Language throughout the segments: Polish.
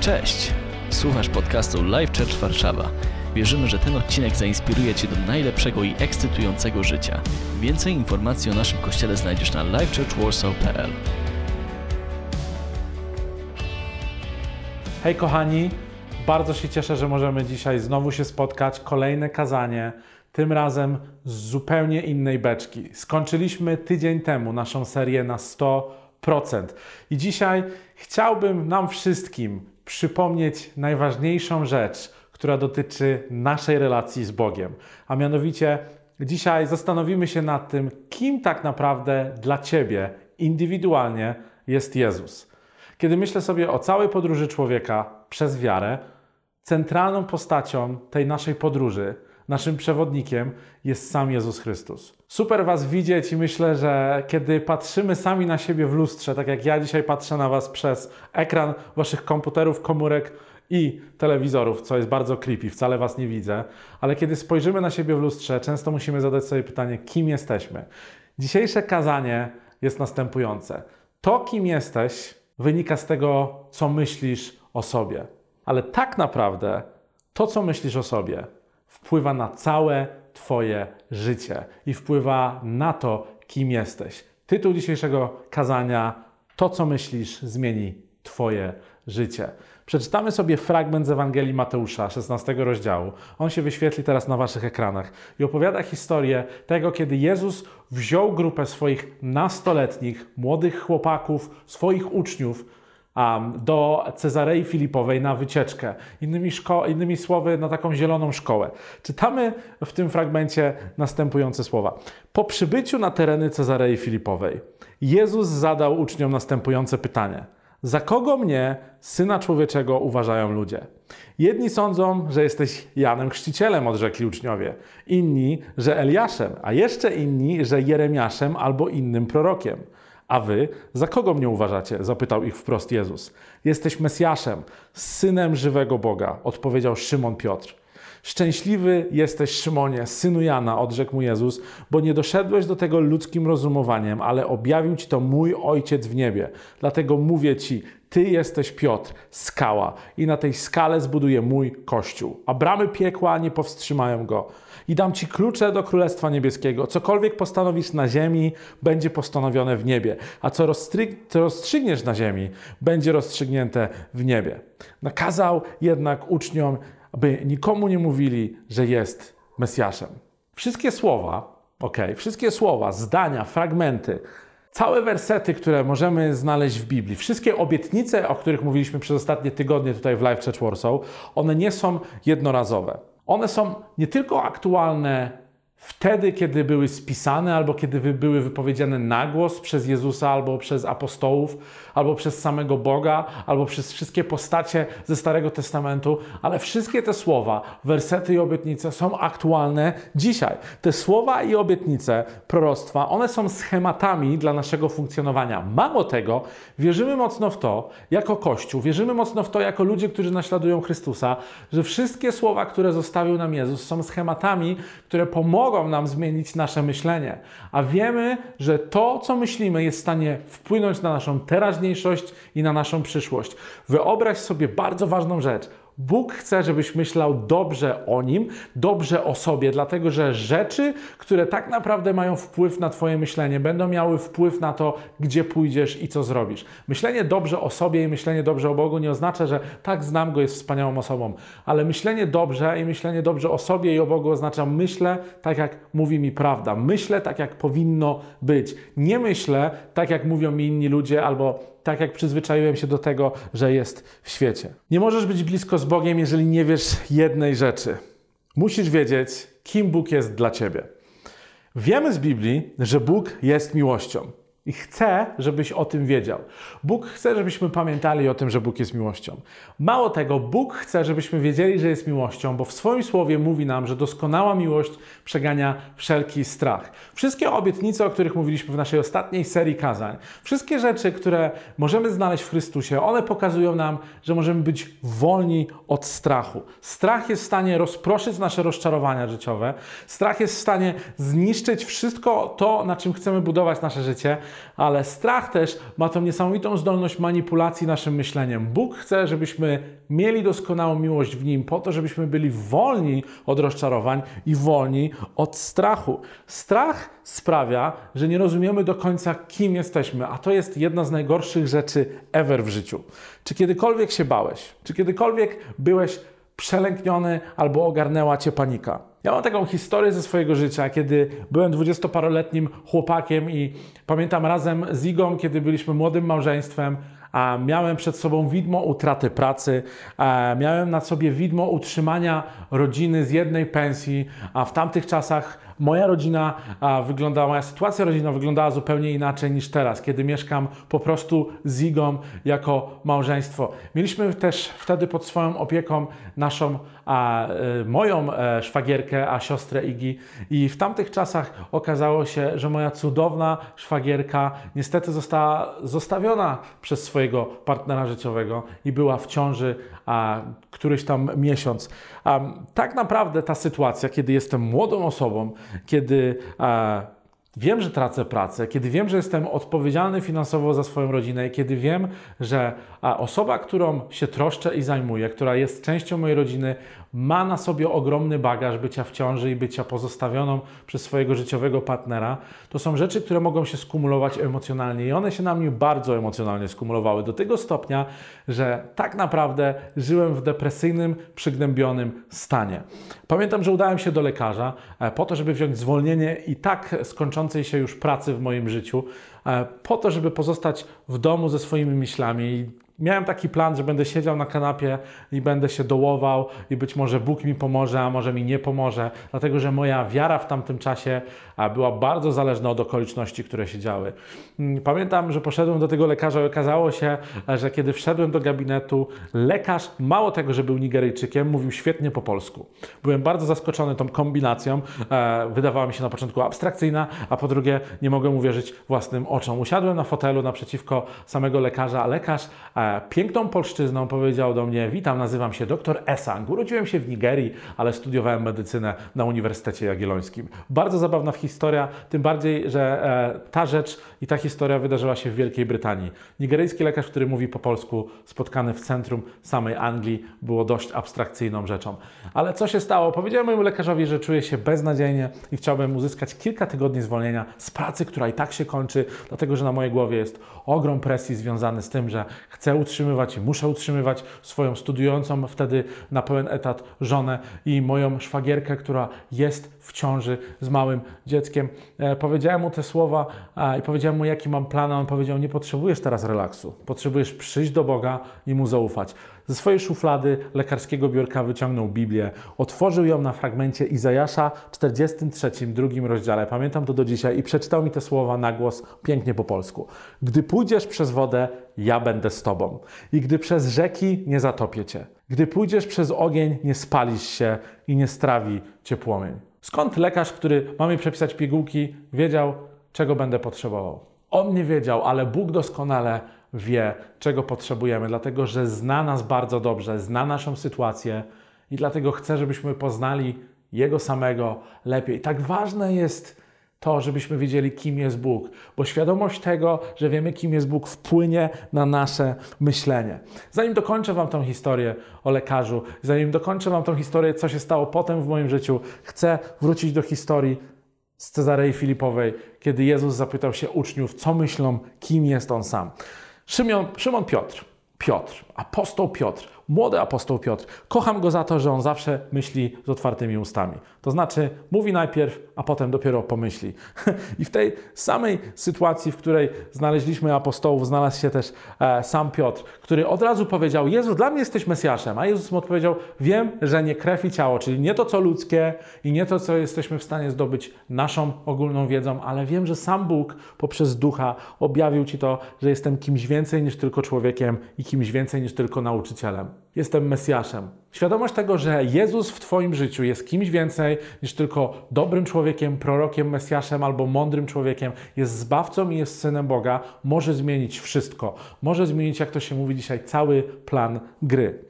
Cześć! Słuchasz podcastu Live Church Warszawa. Wierzymy, że ten odcinek zainspiruje Cię do najlepszego i ekscytującego życia. Więcej informacji o naszym kościele znajdziesz na livechurchwarsaw.pl Hej kochani, bardzo się cieszę, że możemy dzisiaj znowu się spotkać. Kolejne kazanie, tym razem z zupełnie innej beczki. Skończyliśmy tydzień temu naszą serię na 100%. I dzisiaj chciałbym nam wszystkim przypomnieć najważniejszą rzecz, która dotyczy naszej relacji z Bogiem. A mianowicie dzisiaj zastanowimy się nad tym, kim tak naprawdę dla Ciebie indywidualnie jest Jezus. Kiedy myślę sobie o całej podróży człowieka przez wiarę, centralną postacią tej naszej podróży, naszym przewodnikiem jest sam Jezus Chrystus. Super Was widzieć i myślę, że kiedy patrzymy sami na siebie w lustrze, tak jak ja dzisiaj patrzę na Was przez ekran Waszych komputerów, komórek i telewizorów, co jest bardzo creepy, wcale Was nie widzę, ale kiedy spojrzymy na siebie w lustrze, często musimy zadać sobie pytanie, kim jesteśmy. Dzisiejsze kazanie jest następujące. To, kim jesteś, wynika z tego, co myślisz o sobie. Ale tak naprawdę to, co myślisz o sobie, wpływa na całe Twoje życie i wpływa na to, kim jesteś. Tytuł dzisiejszego kazania: To, co myślisz, zmieni Twoje życie. Przeczytamy sobie fragment z Ewangelii Mateusza, 16 rozdziału. On się wyświetli teraz na Waszych ekranach i opowiada historię tego, kiedy Jezus wziął grupę swoich nastoletnich, młodych chłopaków, swoich uczniów do Cezarei Filipowej na wycieczkę. Innymi, innymi słowy, na taką zieloną szkołę. Czytamy w tym fragmencie następujące słowa. Po przybyciu na tereny Cezarei Filipowej, Jezus zadał uczniom następujące pytanie. Za kogo mnie, syna człowieczego, uważają ludzie? Jedni sądzą, że jesteś Janem Chrzcicielem, odrzekli uczniowie. Inni, że Eliaszem, a jeszcze inni, że Jeremiaszem albo innym prorokiem. A wy, za kogo mnie uważacie? zapytał ich wprost Jezus. Jesteś Mesjaszem, synem żywego Boga, odpowiedział Szymon Piotr. Szczęśliwy jesteś, Szymonie, synu Jana, odrzekł mu Jezus, bo nie doszedłeś do tego ludzkim rozumowaniem, ale objawił ci to mój Ojciec w niebie. Dlatego mówię ci, ty jesteś Piotr, skała, i na tej skale zbuduję mój kościół, a bramy piekła nie powstrzymają go. I dam ci klucze do Królestwa Niebieskiego. Cokolwiek postanowisz na ziemi, będzie postanowione w niebie, a co, rozstrzygniesz na ziemi, będzie rozstrzygnięte w niebie. Nakazał jednak uczniom, aby nikomu nie mówili, że jest Mesjaszem. Wszystkie słowa, ok, wszystkie słowa, zdania, fragmenty, całe wersety, które możemy znaleźć w Biblii, wszystkie obietnice, o których mówiliśmy przez ostatnie tygodnie tutaj w Live Church Warsaw, one nie są jednorazowe. One są nie tylko aktualne wtedy, kiedy były spisane, albo kiedy były wypowiedziane na głos przez Jezusa, albo przez apostołów, albo przez samego Boga, albo przez wszystkie postacie ze Starego Testamentu, ale wszystkie te słowa, wersety i obietnice są aktualne dzisiaj. Te słowa i obietnice proroctwa, one są schematami dla naszego funkcjonowania. Mało tego, wierzymy mocno w to, jako Kościół, wierzymy mocno w to, jako ludzie, którzy naśladują Chrystusa, że wszystkie słowa, które zostawił nam Jezus, są schematami, które pomogą pomogą nam zmienić nasze myślenie. A wiemy, że to, co myślimy, jest w stanie wpłynąć na naszą teraźniejszość i na naszą przyszłość. Wyobraź sobie bardzo ważną rzecz. Bóg chce, żebyś myślał dobrze o Nim, dobrze o sobie, dlatego że rzeczy, które tak naprawdę mają wpływ na Twoje myślenie, będą miały wpływ na to, gdzie pójdziesz i co zrobisz. Myślenie dobrze o sobie i myślenie dobrze o Bogu nie oznacza, że tak znam Go, jest wspaniałą osobą, ale myślenie dobrze i myślenie dobrze o sobie i o Bogu oznacza myślę tak, jak mówi mi prawda, myślę tak, jak powinno być. Nie myślę tak, jak mówią mi inni ludzie albo tak jak przyzwyczaiłem się do tego, że jest w świecie. Nie możesz być blisko z Bogiem, jeżeli nie wiesz jednej rzeczy. Musisz wiedzieć, kim Bóg jest dla ciebie. Wiemy z Biblii, że Bóg jest miłością. I chcę, żebyś o tym wiedział. Bóg chce, żebyśmy pamiętali o tym, że Bóg jest miłością. Mało tego, Bóg chce, żebyśmy wiedzieli, że jest miłością, bo w swoim słowie mówi nam, że doskonała miłość przegania wszelki strach. Wszystkie obietnice, o których mówiliśmy w naszej ostatniej serii kazań, wszystkie rzeczy, które możemy znaleźć w Chrystusie, one pokazują nam, że możemy być wolni od strachu. Strach jest w stanie rozproszyć nasze rozczarowania życiowe. Strach jest w stanie zniszczyć wszystko to, na czym chcemy budować nasze życie ale strach też ma tą niesamowitą zdolność manipulacji naszym myśleniem. Bóg chce, żebyśmy mieli doskonałą miłość w Nim, po to, żebyśmy byli wolni od rozczarowań i wolni od strachu. Strach sprawia, że nie rozumiemy do końca, kim jesteśmy, a to jest jedna z najgorszych rzeczy ever w życiu. Czy kiedykolwiek się bałeś? Czy kiedykolwiek byłeś przelękniony albo ogarnęła cię panika? Ja mam taką historię ze swojego życia, kiedy byłem dwudziestoparoletnim chłopakiem i pamiętam razem z Igą, kiedy byliśmy młodym małżeństwem, a miałem przed sobą widmo utraty pracy, miałem na sobie widmo utrzymania rodziny z jednej pensji, a w tamtych czasach moja rodzina wyglądała, moja sytuacja rodzinna wyglądała zupełnie inaczej niż teraz, kiedy mieszkam po prostu z Igą jako małżeństwo. Mieliśmy też wtedy pod swoją opieką naszą, a, y, moją e, szwagierkę, a siostrę Igi i w tamtych czasach okazało się, że moja cudowna szwagierka niestety została zostawiona przez swojego partnera życiowego i była w ciąży a, któryś tam miesiąc. A, tak naprawdę ta sytuacja, kiedy jestem młodą osobą, kiedy a, wiem, że tracę pracę, kiedy wiem, że jestem odpowiedzialny finansowo za swoją rodzinę, kiedy wiem, że osoba, którą się troszczę i zajmuję, która jest częścią mojej rodziny, ma na sobie ogromny bagaż bycia w ciąży i bycia pozostawioną przez swojego życiowego partnera, to są rzeczy, które mogą się skumulować emocjonalnie i one się na mnie bardzo emocjonalnie skumulowały do tego stopnia, że tak naprawdę żyłem w depresyjnym, przygnębionym stanie. Pamiętam, że udałem się do lekarza e, po to, żeby wziąć zwolnienie i tak skończącej się już pracy w moim życiu, e, po to, żeby pozostać w domu ze swoimi myślami miałem taki plan, że będę siedział na kanapie i będę się dołował i być może Bóg mi pomoże, a może mi nie pomoże, dlatego że moja wiara w tamtym czasie była bardzo zależna od okoliczności, które się działy. Mm, pamiętam, że poszedłem do tego lekarza i okazało się, że kiedy wszedłem do gabinetu, lekarz, mało tego, że był Nigeryjczykiem, mówił świetnie po polsku. Byłem bardzo zaskoczony tą kombinacją. E, wydawała mi się na początku abstrakcyjna, a po drugie nie mogłem uwierzyć własnym oczom. Usiadłem na fotelu naprzeciwko samego lekarza, a lekarz e, piękną polszczyzną powiedział do mnie: Witam, nazywam się dr Esang. Urodziłem się w Nigerii, ale studiowałem medycynę na Uniwersytecie Jagiellońskim. Bardzo zabawna historia, tym bardziej, że e, ta rzecz i ta historia wydarzyła się w Wielkiej Brytanii. Nigeryjski lekarz, który mówi po polsku, spotkany w centrum samej Anglii, było dość abstrakcyjną rzeczą. Ale co się stało? Powiedziałem mojemu lekarzowi, że czuję się beznadziejnie i chciałbym uzyskać kilka tygodni zwolnienia z pracy, która i tak się kończy, dlatego że na mojej głowie jest ogrom presji związany z tym, że chcę utrzymywać i muszę utrzymywać swoją studiującą wtedy na pełen etat żonę i moją szwagierkę, która jest w ciąży z małym dzieckiem. E, powiedziałem mu te słowa i powiedziałem mu, jaki mam plan, a on powiedział, nie potrzebujesz teraz relaksu, potrzebujesz przyjść do Boga i Mu zaufać. Ze swojej szuflady lekarskiego biurka wyciągnął Biblię, otworzył ją na fragmencie Izajasza 43, drugim rozdziale. Pamiętam to do dzisiaj i przeczytał mi te słowa na głos pięknie po polsku. Gdy pójdziesz przez wodę, ja będę z tobą. I gdy przez rzeki, nie zatopię cię. Gdy pójdziesz przez ogień, nie spalisz się i nie strawi cię płomień. Skąd lekarz, który ma mi przepisać pigułki, wiedział, czego będę potrzebował? On nie wiedział, ale Bóg doskonale wie, czego potrzebujemy, dlatego że zna nas bardzo dobrze, zna naszą sytuację i dlatego chce, żebyśmy poznali Jego samego lepiej. Tak ważne jest to, żebyśmy wiedzieli, kim jest Bóg, bo świadomość tego, że wiemy, kim jest Bóg, wpłynie na nasze myślenie. Zanim dokończę Wam tą historię o lekarzu, zanim dokończę Wam tą historię, co się stało potem w moim życiu, chcę wrócić do historii z Cezarei Filipowej, kiedy Jezus zapytał się uczniów, co myślą, kim jest On sam. Szymon, Szymon Piotr, Piotr, apostoł Piotr, młody apostoł Piotr. Kocham go za to, że on zawsze myśli z otwartymi ustami. To znaczy, mówi najpierw, a potem dopiero pomyśli. I w tej samej sytuacji, w której znaleźliśmy apostołów, znalazł się też e, sam Piotr, który od razu powiedział: Jezu, dla mnie jesteś Mesjaszem. A Jezus mu odpowiedział: Wiem, że nie krew i ciało, czyli nie to, co ludzkie i nie to, co jesteśmy w stanie zdobyć naszą ogólną wiedzą, ale wiem, że sam Bóg poprzez ducha objawił ci to, że jestem kimś więcej niż tylko człowiekiem i kimś więcej niż tylko nauczycielem. Jestem Mesjaszem. Świadomość tego, że Jezus w Twoim życiu jest kimś więcej niż tylko dobrym człowiekiem, prorokiem, Mesjaszem albo mądrym człowiekiem, jest zbawcą i jest synem Boga, może zmienić wszystko. Może zmienić, jak to się mówi dzisiaj, cały plan gry.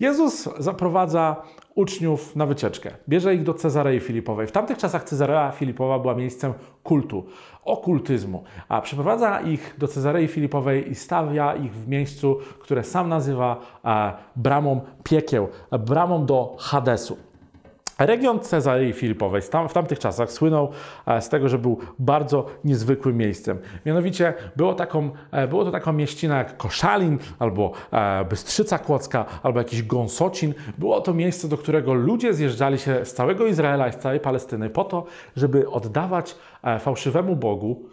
Jezus zaprowadza uczniów na wycieczkę. Bierze ich do Cezarei Filipowej. W tamtych czasach Cezarea Filipowa była miejscem kultu, okultyzmu, a przeprowadza ich do Cezarei Filipowej i stawia ich w miejscu, które sam nazywa e, bramą piekieł, bramą do Hadesu. Region Cezarei Filipowej w tamtych czasach słynął e, z tego, że był bardzo niezwykłym miejscem. Mianowicie było, taką, e, było to taką mieścina jak Koszalin, albo e, Bystrzyca Kłodzka, albo jakiś Gąsocin. Było to miejsce, do którego ludzie zjeżdżali się z całego Izraela i z całej Palestyny po to, żeby oddawać fałszywemu Bogu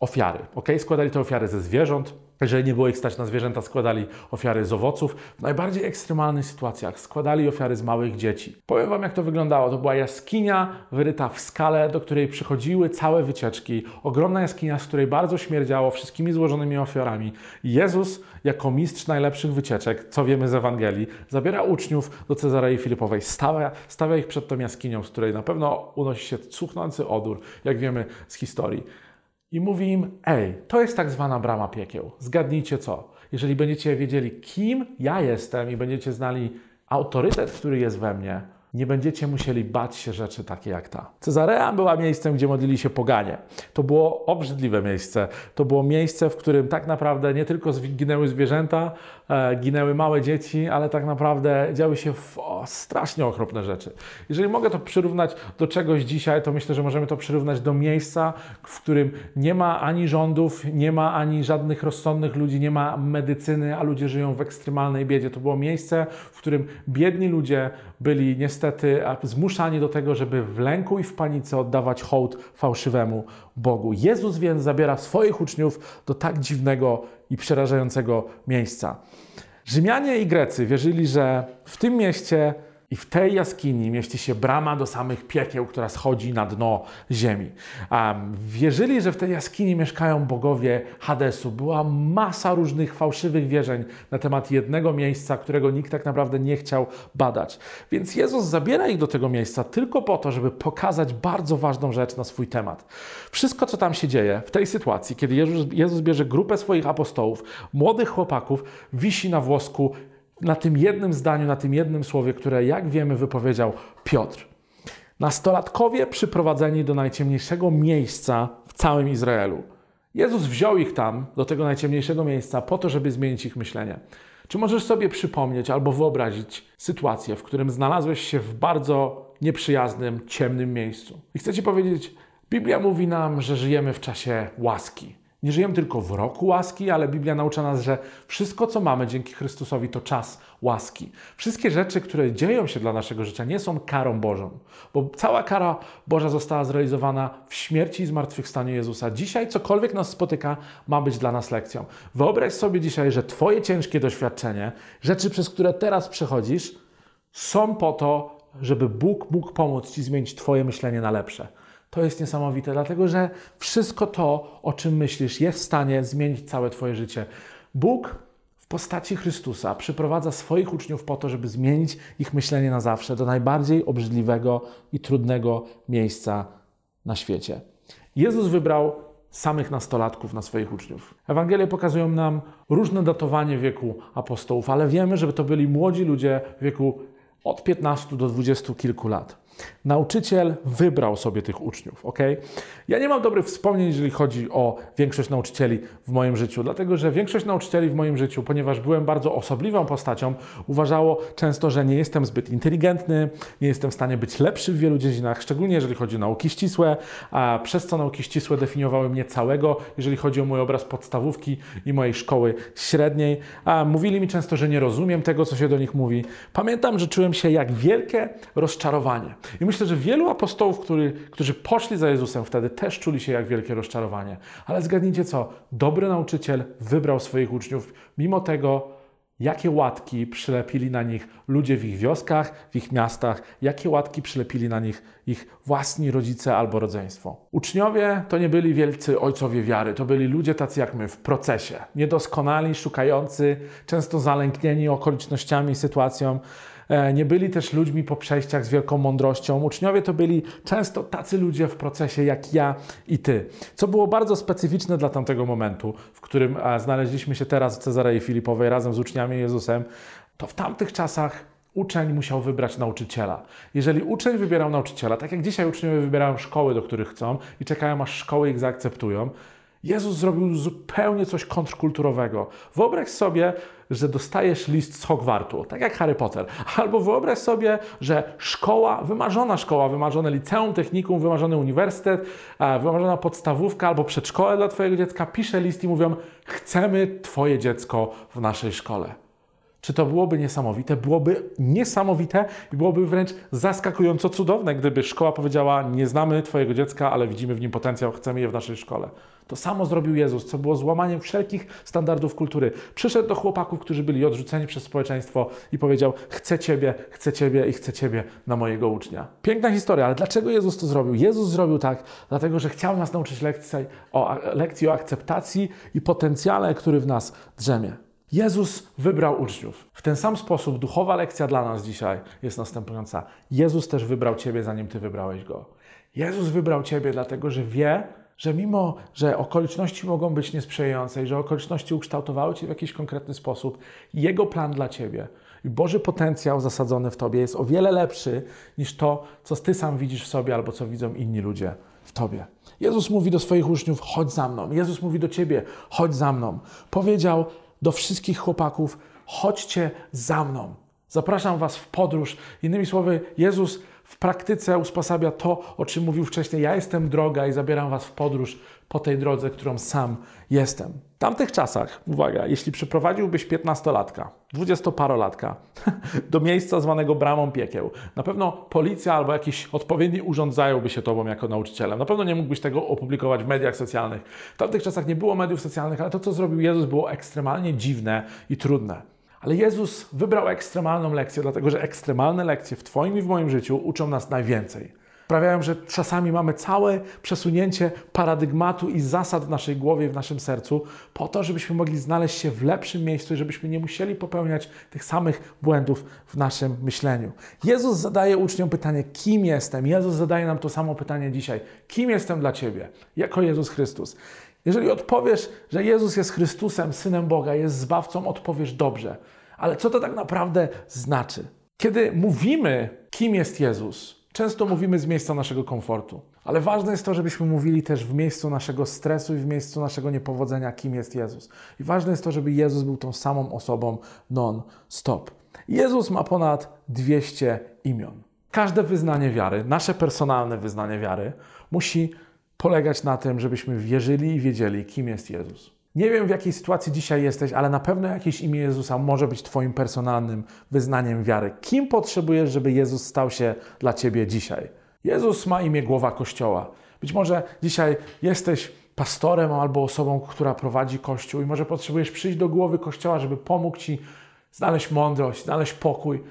ofiary. Okay? Składali te ofiary ze zwierząt, jeżeli nie było ich stać na zwierzęta, składali ofiary z owoców. W najbardziej ekstremalnych sytuacjach składali ofiary z małych dzieci. Powiem Wam, jak to wyglądało. To była jaskinia wyryta w skale, do której przychodziły całe wycieczki. Ogromna jaskinia, z której bardzo śmierdziało wszystkimi złożonymi ofiarami. Jezus, jako mistrz najlepszych wycieczek, co wiemy z Ewangelii, zabiera uczniów do Cezarei Filipowej, stawia, stawia ich przed tą jaskinią, z której na pewno unosi się cuchnący odór, jak wiemy z historii i mówi im: Ej, to jest tak zwana brama piekieł. Zgadnijcie co? Jeżeli będziecie wiedzieli, kim ja jestem i będziecie znali autorytet, który jest we mnie, nie będziecie musieli bać się rzeczy takie jak ta. Cezarea była miejscem, gdzie modlili się poganie. To było obrzydliwe miejsce. To było miejsce, w którym tak naprawdę nie tylko zginęły zwierzęta, e, ginęły małe dzieci, ale tak naprawdę działy się o, strasznie okropne rzeczy. Jeżeli mogę to przyrównać do czegoś dzisiaj, to myślę, że możemy to przyrównać do miejsca, w którym nie ma ani rządów, nie ma ani żadnych rozsądnych ludzi, nie ma medycyny, a ludzie żyją w ekstremalnej biedzie. To było miejsce, w którym biedni ludzie byli niestety zmuszani do tego, żeby w lęku i w panice oddawać hołd fałszywemu Bogu. Jezus więc zabiera swoich uczniów do tak dziwnego i przerażającego miejsca. Rzymianie i Grecy wierzyli, że w tym mieście i w tej jaskini mieści się brama do samych piekieł, która schodzi na dno ziemi. Um, wierzyli, że w tej jaskini mieszkają bogowie Hadesu. Była masa różnych fałszywych wierzeń na temat jednego miejsca, którego nikt tak naprawdę nie chciał badać. Więc Jezus zabiera ich do tego miejsca tylko po to, żeby pokazać bardzo ważną rzecz na swój temat. Wszystko, co tam się dzieje w tej sytuacji, kiedy Jezus, Jezus bierze grupę swoich apostołów, młodych chłopaków, wisi na włosku na tym jednym zdaniu, na tym jednym słowie, które, jak wiemy, wypowiedział Piotr. Nastolatkowie przyprowadzeni do najciemniejszego miejsca w całym Izraelu. Jezus wziął ich tam, do tego najciemniejszego miejsca, po to, żeby zmienić ich myślenie. Czy możesz sobie przypomnieć albo wyobrazić sytuację, w którym znalazłeś się w bardzo nieprzyjaznym, ciemnym miejscu? I chcę Ci powiedzieć, Biblia mówi nam, że żyjemy w czasie łaski. Nie żyjemy tylko w roku łaski, ale Biblia naucza nas, że wszystko, co mamy dzięki Chrystusowi, to czas łaski. Wszystkie rzeczy, które dzieją się dla naszego życia, nie są karą Bożą, bo cała kara Boża została zrealizowana w śmierci i zmartwychwstaniu Jezusa. Dzisiaj cokolwiek nas spotyka, ma być dla nas lekcją. Wyobraź sobie dzisiaj, że Twoje ciężkie doświadczenie, rzeczy, przez które teraz przechodzisz, są po to, żeby Bóg mógł pomóc Ci zmienić Twoje myślenie na lepsze. To jest niesamowite, dlatego że wszystko to, o czym myślisz, jest w stanie zmienić całe Twoje życie. Bóg w postaci Chrystusa przyprowadza swoich uczniów po to, żeby zmienić ich myślenie na zawsze do najbardziej obrzydliwego i trudnego miejsca na świecie. Jezus wybrał samych nastolatków na swoich uczniów. Ewangelie pokazują nam różne datowanie wieku apostołów, ale wiemy, że to byli młodzi ludzie w wieku od 15 do 20 kilku lat. Nauczyciel wybrał sobie tych uczniów, ok? Ja nie mam dobrych wspomnień, jeżeli chodzi o większość nauczycieli w moim życiu, dlatego że większość nauczycieli w moim życiu, ponieważ byłem bardzo osobliwą postacią, uważało często, że nie jestem zbyt inteligentny, nie jestem w stanie być lepszy w wielu dziedzinach, szczególnie jeżeli chodzi o nauki ścisłe, a przez co nauki ścisłe definiowały mnie całego, jeżeli chodzi o mój obraz podstawówki i mojej szkoły średniej. A mówili mi często, że nie rozumiem tego, co się do nich mówi. Pamiętam, że czułem się jak wielkie rozczarowanie. I myślę, że wielu apostołów, który, którzy poszli za Jezusem wtedy, też czuli się jak wielkie rozczarowanie. Ale zgadnijcie co? Dobry nauczyciel wybrał swoich uczniów, mimo tego, jakie łatki przylepili na nich ludzie w ich wioskach, w ich miastach, jakie łatki przylepili na nich ich własni rodzice albo rodzeństwo. Uczniowie to nie byli wielcy ojcowie wiary, to byli ludzie tacy jak my w procesie, niedoskonali, szukający, często zalęknieni okolicznościami i sytuacją nie byli też ludźmi po przejściach z wielką mądrością. Uczniowie to byli często tacy ludzie w procesie jak ja i ty. Co było bardzo specyficzne dla tamtego momentu, w którym e, znaleźliśmy się teraz w Cezarei Filipowej razem z uczniami Jezusem, to w tamtych czasach uczeń musiał wybrać nauczyciela. Jeżeli uczeń wybierał nauczyciela, tak jak dzisiaj uczniowie wybierają szkoły, do których chcą i czekają, aż szkoły ich zaakceptują, Jezus zrobił zupełnie coś kontrkulturowego. Wyobraź sobie, że dostajesz list z Hogwartu, tak jak Harry Potter. Albo wyobraź sobie, że szkoła, wymarzona szkoła, wymarzone liceum, technikum, wymarzony uniwersytet, e, wymarzona podstawówka albo przedszkole dla Twojego dziecka pisze list i mówią: Chcemy Twoje dziecko w naszej szkole. Czy to byłoby niesamowite? Byłoby niesamowite i byłoby wręcz zaskakująco cudowne, gdyby szkoła powiedziała: Nie znamy Twojego dziecka, ale widzimy w nim potencjał, chcemy je w naszej szkole. To samo zrobił Jezus, co było złamaniem wszelkich standardów kultury. Przyszedł do chłopaków, którzy byli odrzuceni przez społeczeństwo i powiedział: Chcę Ciebie, chcę Ciebie i chcę Ciebie na mojego ucznia. Piękna historia, ale dlaczego Jezus to zrobił? Jezus zrobił tak, dlatego że chciał nas nauczyć lekcji o, lekcji o akceptacji i potencjale, który w nas drzemie. Jezus wybrał uczniów. W ten sam sposób duchowa lekcja dla nas dzisiaj jest następująca. Jezus też wybrał Ciebie, zanim Ty wybrałeś Go. Jezus wybrał Ciebie, dlatego że wie, że mimo, że okoliczności mogą być niesprzyjające i że okoliczności ukształtowały Cię w jakiś konkretny sposób, Jego plan dla Ciebie i Boży potencjał zasadzony w Tobie jest o wiele lepszy niż to, co Ty sam widzisz w sobie albo co widzą inni ludzie w Tobie. Jezus mówi do swoich uczniów: chodź za mną. Jezus mówi do Ciebie: chodź za mną. Powiedział do wszystkich chłopaków: chodźcie za mną. Zapraszam Was w podróż. Innymi słowy, Jezus w praktyce usposabia to, o czym mówił wcześniej. Ja jestem droga i zabieram Was w podróż po tej drodze, którą sam jestem. W tamtych czasach, uwaga, jeśli przyprowadziłbyś 15-latka, 20-parolatka do miejsca zwanego bramą piekieł, na pewno policja albo jakiś odpowiedni urząd zająłby się tobą jako nauczycielem. Na pewno nie mógłbyś tego opublikować w mediach socjalnych. W tamtych czasach nie było mediów socjalnych, ale to, co zrobił Jezus, było ekstremalnie dziwne i trudne. Ale Jezus wybrał ekstremalną lekcję, dlatego że ekstremalne lekcje w Twoim i w moim życiu uczą nas najwięcej. Sprawiają, że czasami mamy całe przesunięcie paradygmatu i zasad w naszej głowie, w naszym sercu, po to, żebyśmy mogli znaleźć się w lepszym miejscu i żebyśmy nie musieli popełniać tych samych błędów w naszym myśleniu. Jezus zadaje uczniom pytanie, kim jestem? Jezus zadaje nam to samo pytanie dzisiaj. Kim jestem dla Ciebie? Jako Jezus Chrystus. Jeżeli odpowiesz, że Jezus jest Chrystusem, Synem Boga, jest Zbawcą, odpowiesz dobrze. Ale co to tak naprawdę znaczy? Kiedy mówimy, kim jest Jezus, często mówimy z miejsca naszego komfortu. Ale ważne jest to, żebyśmy mówili też w miejscu naszego stresu i w miejscu naszego niepowodzenia, kim jest Jezus. I ważne jest to, żeby Jezus był tą samą osobą non-stop. Jezus ma ponad 200 imion. Każde wyznanie wiary, nasze personalne wyznanie wiary, musi polegać na tym, żebyśmy wierzyli i wiedzieli, kim jest Jezus. Nie wiem, w jakiej sytuacji dzisiaj jesteś, ale na pewno jakieś imię Jezusa może być Twoim personalnym wyznaniem wiary. Kim potrzebujesz, żeby Jezus stał się dla Ciebie dzisiaj? Jezus ma imię głowa Kościoła. Być może dzisiaj jesteś pastorem albo osobą, która prowadzi Kościół i może potrzebujesz przyjść do głowy Kościoła, żeby pomógł Ci znaleźć mądrość, znaleźć pokój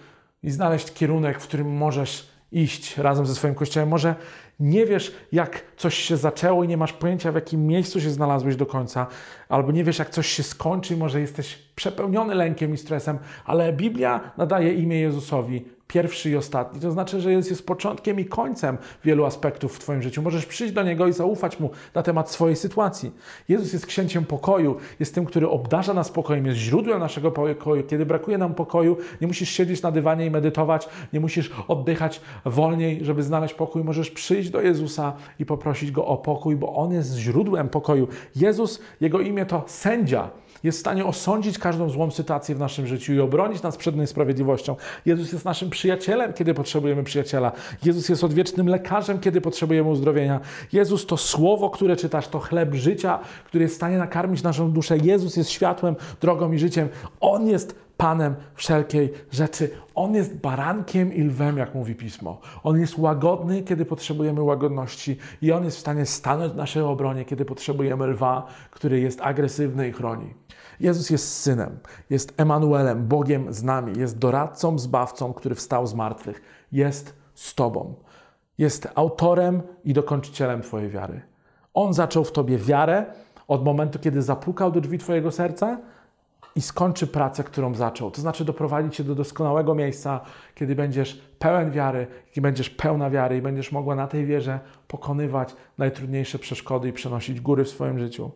i znaleźć kierunek, w którym możesz iść razem ze swoim Kościołem. Może nie wiesz, jak coś się zaczęło i nie masz pojęcia, w jakim miejscu się znalazłeś do końca, albo nie wiesz, jak coś się skończy, może jesteś przepełniony lękiem i stresem, ale Biblia nadaje imię Jezusowi pierwszy i ostatni. To znaczy, że Jezus jest początkiem i końcem wielu aspektów w Twoim życiu. Możesz przyjść do Niego i zaufać Mu na temat swojej sytuacji. Jezus jest księciem pokoju, jest tym, który obdarza nas pokojem, jest źródłem naszego pokoju. Kiedy brakuje nam pokoju, nie musisz siedzieć na dywanie i medytować, nie musisz oddychać wolniej, żeby znaleźć pokój. Możesz przyjść do Jezusa i poprosić Go o pokój, bo On jest źródłem pokoju. Jezus, Jego imię to sędzia jest w stanie osądzić każdą złą sytuację w naszym życiu i obronić nas przed niesprawiedliwością. Jezus jest naszym przyjacielem, kiedy potrzebujemy przyjaciela. Jezus jest odwiecznym lekarzem, kiedy potrzebujemy uzdrowienia. Jezus to słowo, które czytasz, to chleb życia, który jest w stanie nakarmić naszą duszę. Jezus jest światłem, drogą i życiem. On jest Panem wszelkiej rzeczy. On jest barankiem i lwem, jak mówi pismo. On jest łagodny, kiedy potrzebujemy łagodności, i on jest w stanie stanąć w naszej obronie, kiedy potrzebujemy lwa, który jest agresywny i chroni. Jezus jest synem, jest Emanuelem, Bogiem z nami, jest doradcą, zbawcą, który wstał z martwych, jest z Tobą. Jest autorem i dokończycielem Twojej wiary. On zaczął w Tobie wiarę od momentu, kiedy zapukał do drzwi Twojego serca i skończy pracę, którą zaczął. To znaczy doprowadzić Cię do doskonałego miejsca, kiedy będziesz pełen wiary, kiedy będziesz pełna wiary i będziesz mogła na tej wierze pokonywać najtrudniejsze przeszkody i przenosić góry w swoim życiu.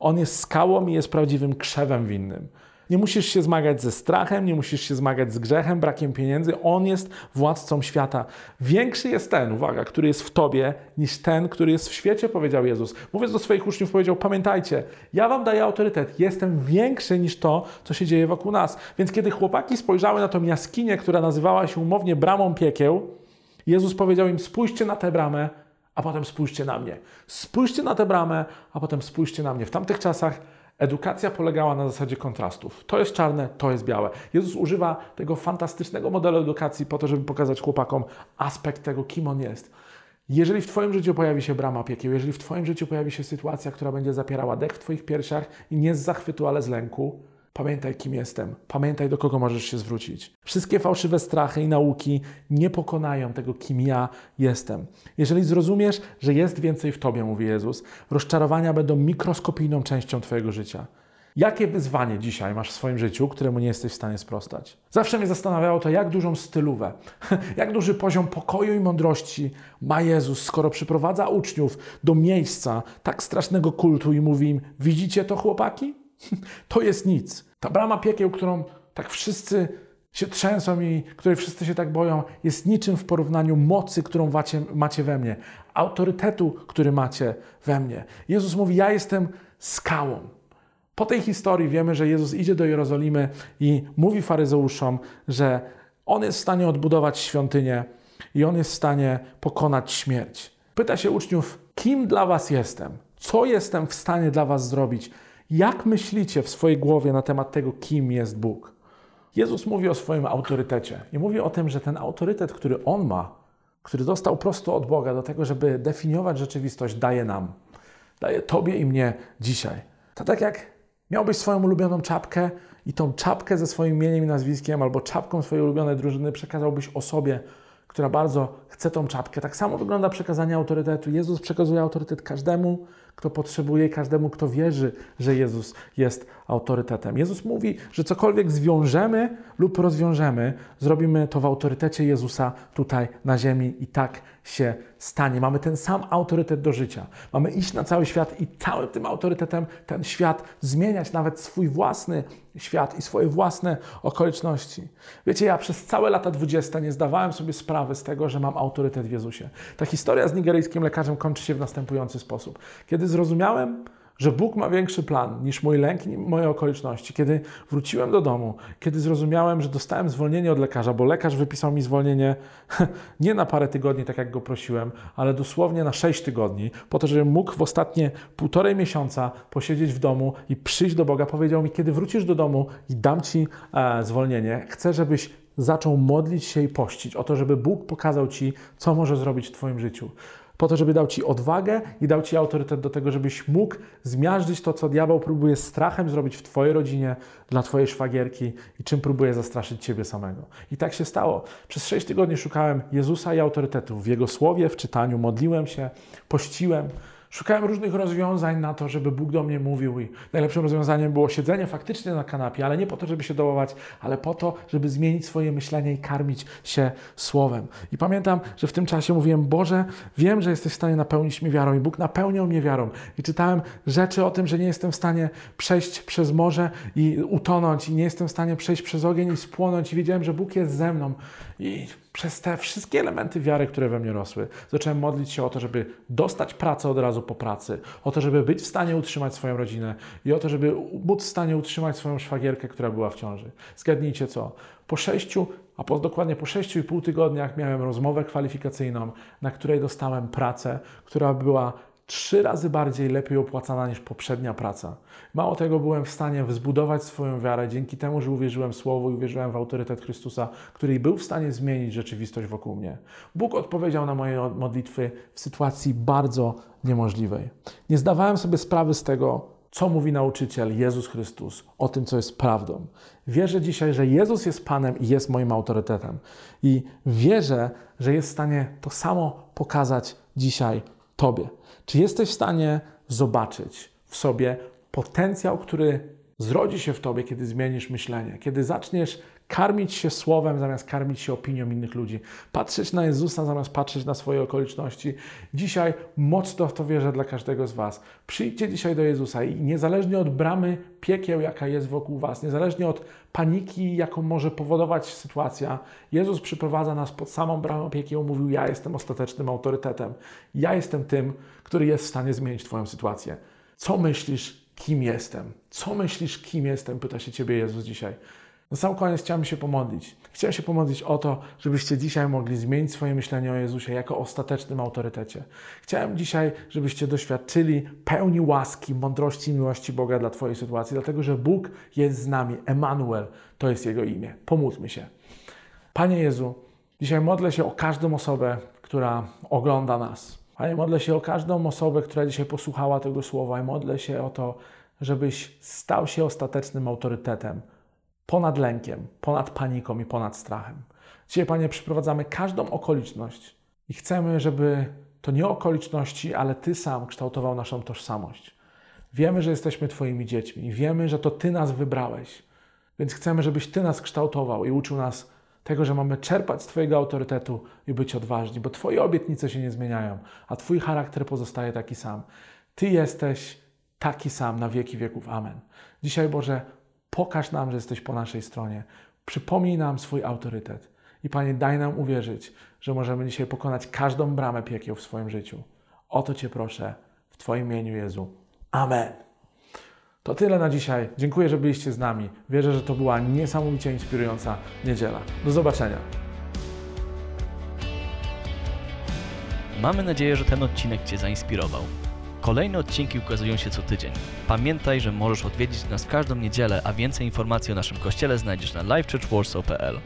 On jest skałą i jest prawdziwym krzewem winnym. Nie musisz się zmagać ze strachem, nie musisz się zmagać z grzechem, brakiem pieniędzy. On jest władcą świata. Większy jest ten, uwaga, który jest w tobie, niż ten, który jest w świecie, powiedział Jezus. Mówiąc do swoich uczniów, powiedział: Pamiętajcie, ja wam daję autorytet, jestem większy niż to, co się dzieje wokół nas. Więc kiedy chłopaki spojrzały na tą jaskinię, która nazywała się umownie bramą piekieł, Jezus powiedział im: Spójrzcie na tę bramę, a potem spójrzcie na mnie. Spójrzcie na tę bramę, a potem spójrzcie na mnie. W tamtych czasach edukacja polegała na zasadzie kontrastów. To jest czarne, to jest białe. Jezus używa tego fantastycznego modelu edukacji po to, żeby pokazać chłopakom aspekt tego, kim on jest. Jeżeli w Twoim życiu pojawi się brama piekieł, jeżeli w Twoim życiu pojawi się sytuacja, która będzie zapierała dech w Twoich piersiach i nie z zachwytu, ale z lęku, Pamiętaj, kim jestem. Pamiętaj, do kogo możesz się zwrócić. Wszystkie fałszywe strachy i nauki nie pokonają tego, kim ja jestem. Jeżeli zrozumiesz, że jest więcej w Tobie, mówi Jezus, rozczarowania będą mikroskopijną częścią Twojego życia. Jakie wyzwanie dzisiaj masz w swoim życiu, któremu nie jesteś w stanie sprostać? Zawsze mnie zastanawiało to, jak dużą stylówę, jak duży poziom pokoju i mądrości ma Jezus, skoro przyprowadza uczniów do miejsca tak strasznego kultu i mówi im: Widzicie to, chłopaki? To jest nic. Ta brama piekieł, którą tak wszyscy się trzęsą i której wszyscy się tak boją, jest niczym w porównaniu mocy, którą macie, we mnie, autorytetu, który macie we mnie. Jezus mówi: Ja jestem skałą. Po tej historii wiemy, że Jezus idzie do Jerozolimy i mówi faryzeuszom, że on jest w stanie odbudować świątynię i on jest w stanie pokonać śmierć. Pyta się uczniów: Kim dla was jestem? Co jestem w stanie dla was zrobić? Jak myślicie w swojej głowie na temat tego, kim jest Bóg? Jezus mówi o swoim autorytecie i mówi o tym, że ten autorytet, który On ma, który dostał prosto od Boga do tego, żeby definiować rzeczywistość, daje nam. Daje Tobie i mnie dzisiaj. To tak jak miałbyś swoją ulubioną czapkę i tą czapkę ze swoim imieniem i nazwiskiem albo czapką swojej ulubionej drużyny przekazałbyś osobie, która bardzo chce tą czapkę. Tak samo wygląda przekazanie autorytetu. Jezus przekazuje autorytet każdemu, kto potrzebuje każdemu, kto wierzy, że Jezus jest autorytetem. Jezus mówi, że cokolwiek zwiążemy lub rozwiążemy, zrobimy to w autorytecie Jezusa tutaj na ziemi i tak się stanie. Mamy ten sam autorytet do życia. Mamy iść na cały świat i całym tym autorytetem ten świat zmieniać, nawet swój własny świat i swoje własne okoliczności. Wiecie, ja przez całe lata dwudzieste nie zdawałem sobie sprawy z tego, że mam autorytet w Jezusie. Ta historia z nigeryjskim lekarzem kończy się w następujący sposób. Kiedy zrozumiałem, że Bóg ma większy plan niż mój lęk i moje okoliczności. Kiedy wróciłem do domu, kiedy zrozumiałem, że dostałem zwolnienie od lekarza, bo lekarz wypisał mi zwolnienie nie na parę tygodni, tak jak go prosiłem, ale dosłownie na sześć tygodni, po to, żebym mógł w ostatnie półtorej miesiąca posiedzieć w domu i przyjść do Boga. Powiedział mi, kiedy wrócisz do domu i dam ci e, zwolnienie, chcę, żebyś zaczął modlić się i pościć o to, żeby Bóg pokazał ci, co może zrobić w Twoim życiu po to, żeby dał Ci odwagę i dał Ci autorytet do tego, żebyś mógł zmiażdżyć to, co diabeł próbuje strachem zrobić w Twojej rodzinie, dla Twojej szwagierki i czym próbuje zastraszyć Ciebie samego. I tak się stało. Przez sześć tygodni szukałem Jezusa i autorytetu w Jego słowie, w czytaniu, modliłem się, pościłem, Szukałem różnych rozwiązań na to, żeby Bóg do mnie mówił i najlepszym rozwiązaniem było siedzenie faktycznie na kanapie, ale nie po to, żeby się dołować, ale po to, żeby zmienić swoje myślenie i karmić się Słowem. I pamiętam, że w tym czasie mówiłem, Boże, wiem, że jesteś w stanie napełnić mnie wiarą i Bóg napełniał mnie wiarą. I czytałem rzeczy o tym, że nie jestem w stanie przejść przez morze i utonąć i nie jestem w stanie przejść przez ogień i spłonąć i wiedziałem, że Bóg jest ze mną. I przez te wszystkie elementy wiary, które we mnie rosły, zacząłem modlić się o to, żeby dostać pracę od razu po pracy, o to, żeby być w stanie utrzymać swoją rodzinę i o to, żeby móc w stanie utrzymać swoją szwagierkę, która była w ciąży. Zgadnijcie co? Po sześciu, a po, dokładnie po sześciu i pół tygodniach miałem rozmowę kwalifikacyjną, na której dostałem pracę, która była trzy razy bardziej lepiej opłacana niż poprzednia praca. Mało tego, byłem w stanie wzbudować swoją wiarę dzięki temu, że uwierzyłem Słowu i uwierzyłem w autorytet Chrystusa, który był w stanie zmienić rzeczywistość wokół mnie. Bóg odpowiedział na moje modlitwy w sytuacji bardzo niemożliwej. Nie zdawałem sobie sprawy z tego, co mówi nauczyciel Jezus Chrystus o tym, co jest prawdą. Wierzę dzisiaj, że Jezus jest Panem i jest moim autorytetem. I wierzę, że jest w stanie to samo pokazać dzisiaj Tobie. Czy jesteś w stanie zobaczyć w sobie potencjał, który zrodzi się w tobie, kiedy zmienisz myślenie, kiedy zaczniesz karmić się słowem zamiast karmić się opinią innych ludzi, patrzeć na Jezusa zamiast patrzeć na swoje okoliczności. Dzisiaj mocno w to wierzę dla każdego z Was. Przyjdźcie dzisiaj do Jezusa i niezależnie od bramy piekieł, jaka jest wokół Was, niezależnie od paniki, jaką może powodować sytuacja, Jezus przyprowadza nas pod samą bramę piekieł, mówił: Ja jestem ostatecznym autorytetem, ja jestem tym, który jest w stanie zmienić Twoją sytuację. Co myślisz, kim jestem? Co myślisz, kim jestem? Pyta się Ciebie Jezus dzisiaj. Na sam koniec chciałem się pomodlić. Chciałem się pomodlić o to, żebyście dzisiaj mogli zmienić swoje myślenie o Jezusie jako ostatecznym autorytecie. Chciałem dzisiaj, żebyście doświadczyli pełni łaski, mądrości i miłości Boga dla Twojej sytuacji, dlatego że Bóg jest z nami. Emanuel to jest Jego imię. Pomódlmy się. Panie Jezu, dzisiaj modlę się o każdą osobę, która ogląda nas. Panie, modlę się o każdą osobę, która dzisiaj posłuchała tego słowa i modlę się o to, żebyś stał się ostatecznym autorytetem ponad lękiem, ponad paniką i ponad strachem. Dzisiaj, Panie, przyprowadzamy każdą okoliczność i chcemy, żeby to nie okoliczności, ale Ty sam kształtował naszą tożsamość. Wiemy, że jesteśmy Twoimi dziećmi, wiemy, że to Ty nas wybrałeś, więc chcemy, żebyś Ty nas kształtował i uczył nas tego, że mamy czerpać z Twojego autorytetu i być odważni, bo Twoje obietnice się nie zmieniają, a Twój charakter pozostaje taki sam. Ty jesteś taki sam na wieki wieków. Amen. Dzisiaj, Boże, pokaż nam, że jesteś po naszej stronie. Przypomnij nam swój autorytet. I Panie, daj nam uwierzyć, że możemy dzisiaj pokonać każdą bramę piekieł w swoim życiu. O to Cię proszę w Twoim imieniu, Jezu. Amen. To tyle na dzisiaj. Dziękuję, że byliście z nami. Wierzę, że to była niesamowicie inspirująca niedziela. Do zobaczenia. Mamy nadzieję, że ten odcinek Cię zainspirował. Kolejne odcinki ukazują się co tydzień. Pamiętaj, że możesz odwiedzić nas w każdą niedzielę, a więcej informacji o naszym kościele znajdziesz na livechurchwarsaw.pl.